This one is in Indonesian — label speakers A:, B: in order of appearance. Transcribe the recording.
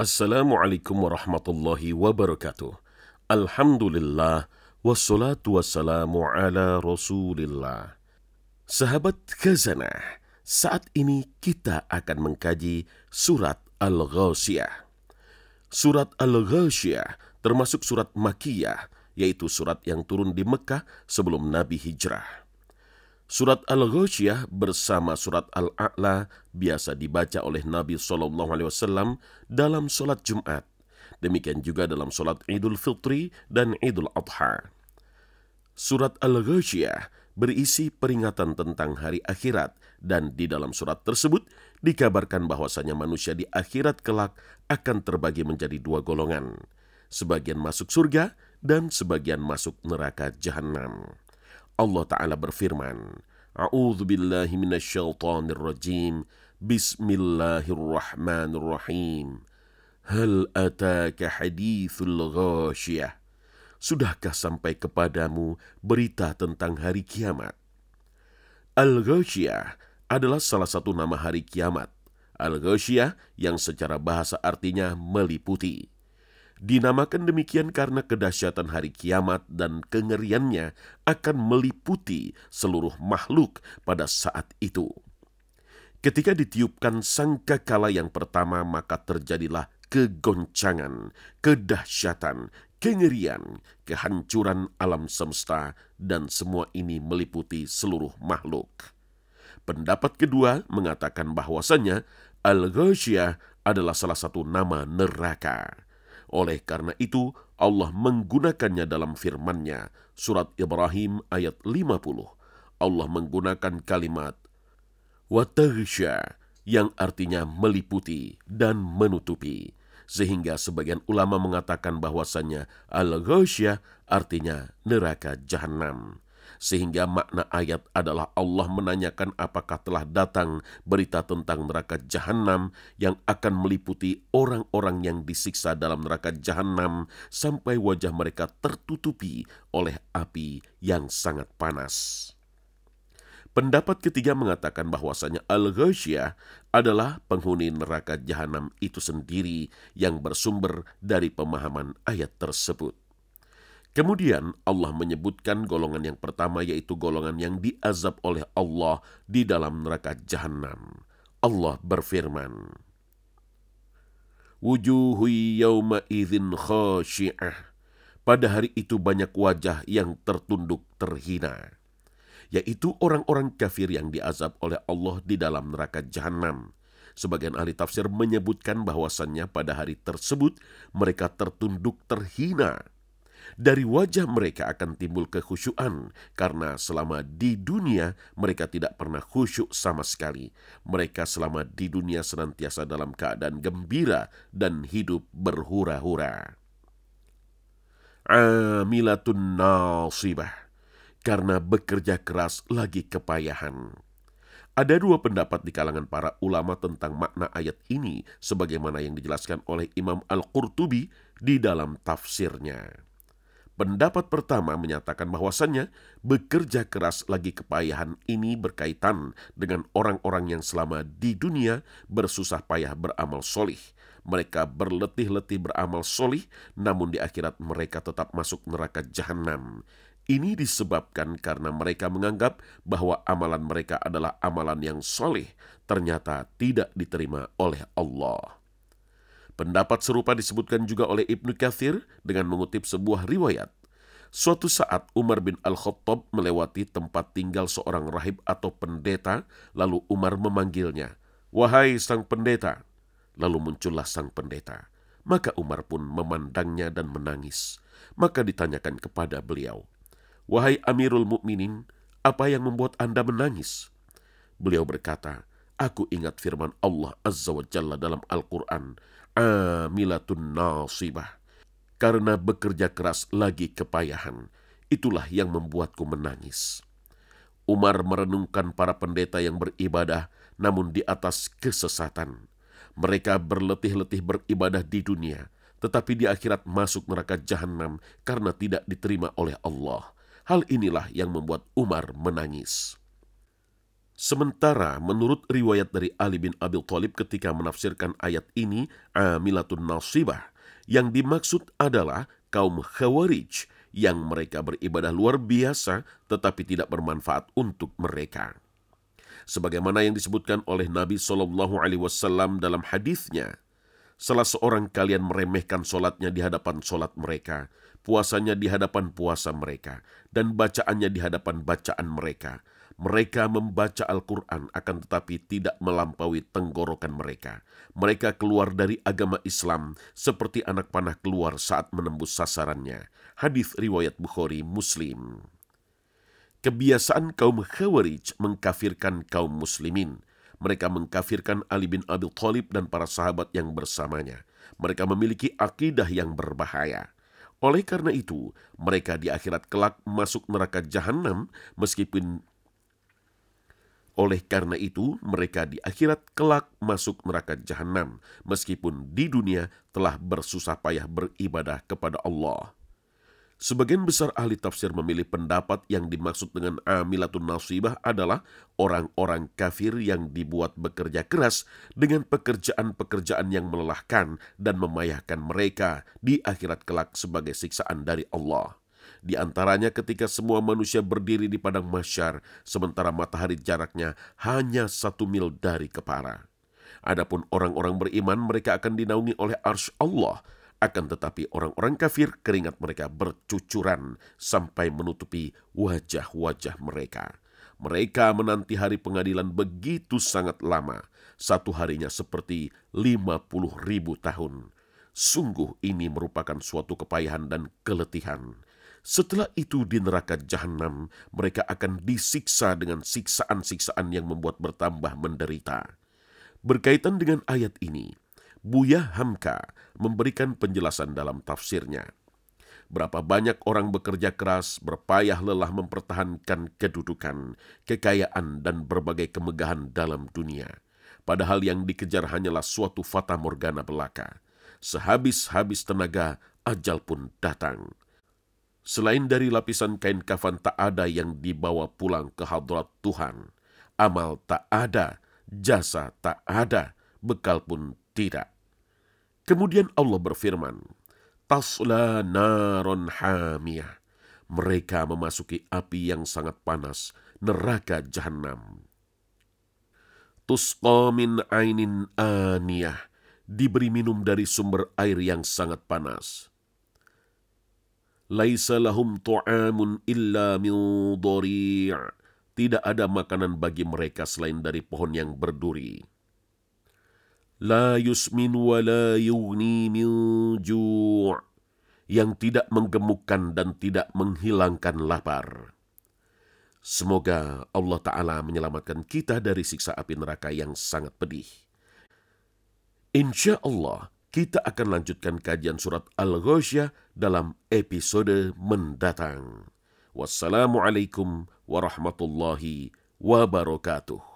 A: Assalamualaikum warahmatullahi wabarakatuh. Alhamdulillah, wassalatu wassalamu ala rasulillah. Sahabat Khazanah, saat ini kita akan mengkaji surat Al-Ghashiyah. Surat Al-Ghashiyah termasuk surat Makiyah, yaitu surat yang turun di Mekah sebelum Nabi hijrah. Surat Al-Ghasyiyah bersama surat Al-A'la biasa dibaca oleh Nabi SAW dalam sholat Jumat. Demikian juga dalam sholat Idul Fitri dan Idul Adha. Surat Al-Ghasyiyah berisi peringatan tentang hari akhirat dan di dalam surat tersebut dikabarkan bahwasanya manusia di akhirat kelak akan terbagi menjadi dua golongan. Sebagian masuk surga dan sebagian masuk neraka jahanam. Allah Ta'ala berfirman, A'udhu billahi minasyaitanir rajim. Bismillahirrahmanirrahim. Hal ataka hadithul ghashiyah. Sudahkah sampai kepadamu berita tentang hari kiamat? Al-Ghashiyah adalah salah satu nama hari kiamat. Al-Ghashiyah yang secara bahasa artinya meliputi. Dinamakan demikian karena kedahsyatan hari kiamat dan kengeriannya akan meliputi seluruh makhluk pada saat itu. Ketika ditiupkan sangkakala yang pertama, maka terjadilah kegoncangan, kedahsyatan, kengerian, kehancuran alam semesta, dan semua ini meliputi seluruh makhluk. Pendapat kedua mengatakan bahwasanya Al-Ghasyiyah adalah salah satu nama neraka oleh karena itu, Allah menggunakannya dalam firman-Nya, surat Ibrahim ayat 50. Allah menggunakan kalimat wataghsha yang artinya meliputi dan menutupi. Sehingga sebagian ulama mengatakan bahwasannya al-ghasyah artinya neraka jahanam sehingga makna ayat adalah Allah menanyakan apakah telah datang berita tentang neraka jahanam yang akan meliputi orang-orang yang disiksa dalam neraka jahanam sampai wajah mereka tertutupi oleh api yang sangat panas. Pendapat ketiga mengatakan bahwasanya Al-Ghasyiyah adalah penghuni neraka jahanam itu sendiri yang bersumber dari pemahaman ayat tersebut. Kemudian Allah menyebutkan golongan yang pertama yaitu golongan yang diazab oleh Allah di dalam neraka jahanam. Allah berfirman, Wujuhu yawma idhin khasyi'ah. Pada hari itu banyak wajah yang tertunduk terhina, yaitu orang-orang kafir yang diazab oleh Allah di dalam neraka jahanam. Sebagian ahli tafsir menyebutkan bahwasannya pada hari tersebut mereka tertunduk terhina dari wajah mereka akan timbul kekhusyuan karena selama di dunia mereka tidak pernah khusyuk sama sekali. Mereka selama di dunia senantiasa dalam keadaan gembira dan hidup berhura-hura. Amilatun nasibah karena bekerja keras lagi kepayahan. Ada dua pendapat di kalangan para ulama tentang makna ayat ini sebagaimana yang dijelaskan oleh Imam Al-Qurtubi di dalam tafsirnya. Pendapat pertama menyatakan bahwasannya bekerja keras lagi kepayahan ini berkaitan dengan orang-orang yang selama di dunia bersusah payah beramal solih. Mereka berletih-letih beramal solih, namun di akhirat mereka tetap masuk neraka jahanam. Ini disebabkan karena mereka menganggap bahwa amalan mereka adalah amalan yang soleh, ternyata tidak diterima oleh Allah. Pendapat serupa disebutkan juga oleh Ibnu Kathir dengan mengutip sebuah riwayat. Suatu saat Umar bin Al-Khattab melewati tempat tinggal seorang rahib atau pendeta, lalu Umar memanggilnya, "Wahai sang pendeta!" Lalu muncullah sang pendeta. Maka Umar pun memandangnya dan menangis. Maka ditanyakan kepada beliau, "Wahai Amirul Mukminin, apa yang membuat Anda menangis?" Beliau berkata, "Aku ingat firman Allah Azza wa Jalla dalam Al-Quran, amilatun nasibah. Karena bekerja keras lagi kepayahan, itulah yang membuatku menangis. Umar merenungkan para pendeta yang beribadah namun di atas kesesatan. Mereka berletih-letih beribadah di dunia, tetapi di akhirat masuk neraka jahanam karena tidak diterima oleh Allah. Hal inilah yang membuat Umar menangis. Sementara menurut riwayat dari Ali bin Abi Thalib ketika menafsirkan ayat ini, amilatun nasibah, yang dimaksud adalah kaum Khawarij yang mereka beribadah luar biasa tetapi tidak bermanfaat untuk mereka. Sebagaimana yang disebutkan oleh Nabi Shallallahu Alaihi Wasallam dalam hadisnya, salah seorang kalian meremehkan solatnya di hadapan solat mereka, puasanya di hadapan puasa mereka, dan bacaannya di hadapan bacaan mereka mereka membaca Al-Quran akan tetapi tidak melampaui tenggorokan mereka. Mereka keluar dari agama Islam seperti anak panah keluar saat menembus sasarannya. Hadis riwayat Bukhari Muslim. Kebiasaan kaum Khawarij mengkafirkan kaum muslimin. Mereka mengkafirkan Ali bin Abi Thalib dan para sahabat yang bersamanya. Mereka memiliki akidah yang berbahaya. Oleh karena itu, mereka di akhirat kelak masuk neraka jahanam meskipun oleh karena itu, mereka di akhirat kelak masuk neraka jahanam, meskipun di dunia telah bersusah payah beribadah kepada Allah. Sebagian besar ahli tafsir memilih pendapat yang dimaksud dengan amilatun nasibah adalah orang-orang kafir yang dibuat bekerja keras dengan pekerjaan-pekerjaan yang melelahkan dan memayahkan mereka di akhirat kelak sebagai siksaan dari Allah. Di antaranya ketika semua manusia berdiri di padang masyar, sementara matahari jaraknya hanya satu mil dari kepala. Adapun orang-orang beriman mereka akan dinaungi oleh ars Allah, akan tetapi orang-orang kafir keringat mereka bercucuran sampai menutupi wajah-wajah mereka. Mereka menanti hari pengadilan begitu sangat lama, satu harinya seperti lima puluh ribu tahun. Sungguh ini merupakan suatu kepayahan dan keletihan. Setelah itu di neraka jahanam, mereka akan disiksa dengan siksaan-siksaan yang membuat bertambah menderita. Berkaitan dengan ayat ini, Buya Hamka memberikan penjelasan dalam tafsirnya. Berapa banyak orang bekerja keras, berpayah lelah mempertahankan kedudukan, kekayaan, dan berbagai kemegahan dalam dunia. Padahal yang dikejar hanyalah suatu fata morgana belaka. Sehabis-habis tenaga, ajal pun datang. Selain dari lapisan kain kafan tak ada yang dibawa pulang ke hadrat Tuhan. Amal tak ada, jasa tak ada, bekal pun tidak. Kemudian Allah berfirman, Tasla naron hamiyah. Mereka memasuki api yang sangat panas, neraka jahanam. Tusqa min ainin aniyah. Diberi minum dari sumber air yang sangat panas laisa lahum tu'amun illa min tidak ada makanan bagi mereka selain dari pohon yang berduri. La yusmin wa yang tidak menggemukkan dan tidak menghilangkan lapar. Semoga Allah Ta'ala menyelamatkan kita dari siksa api neraka yang sangat pedih. Insya Allah, kita akan lanjutkan kajian surat Al-Ghasyah dalam episode mendatang. Wassalamualaikum warahmatullahi wabarakatuh.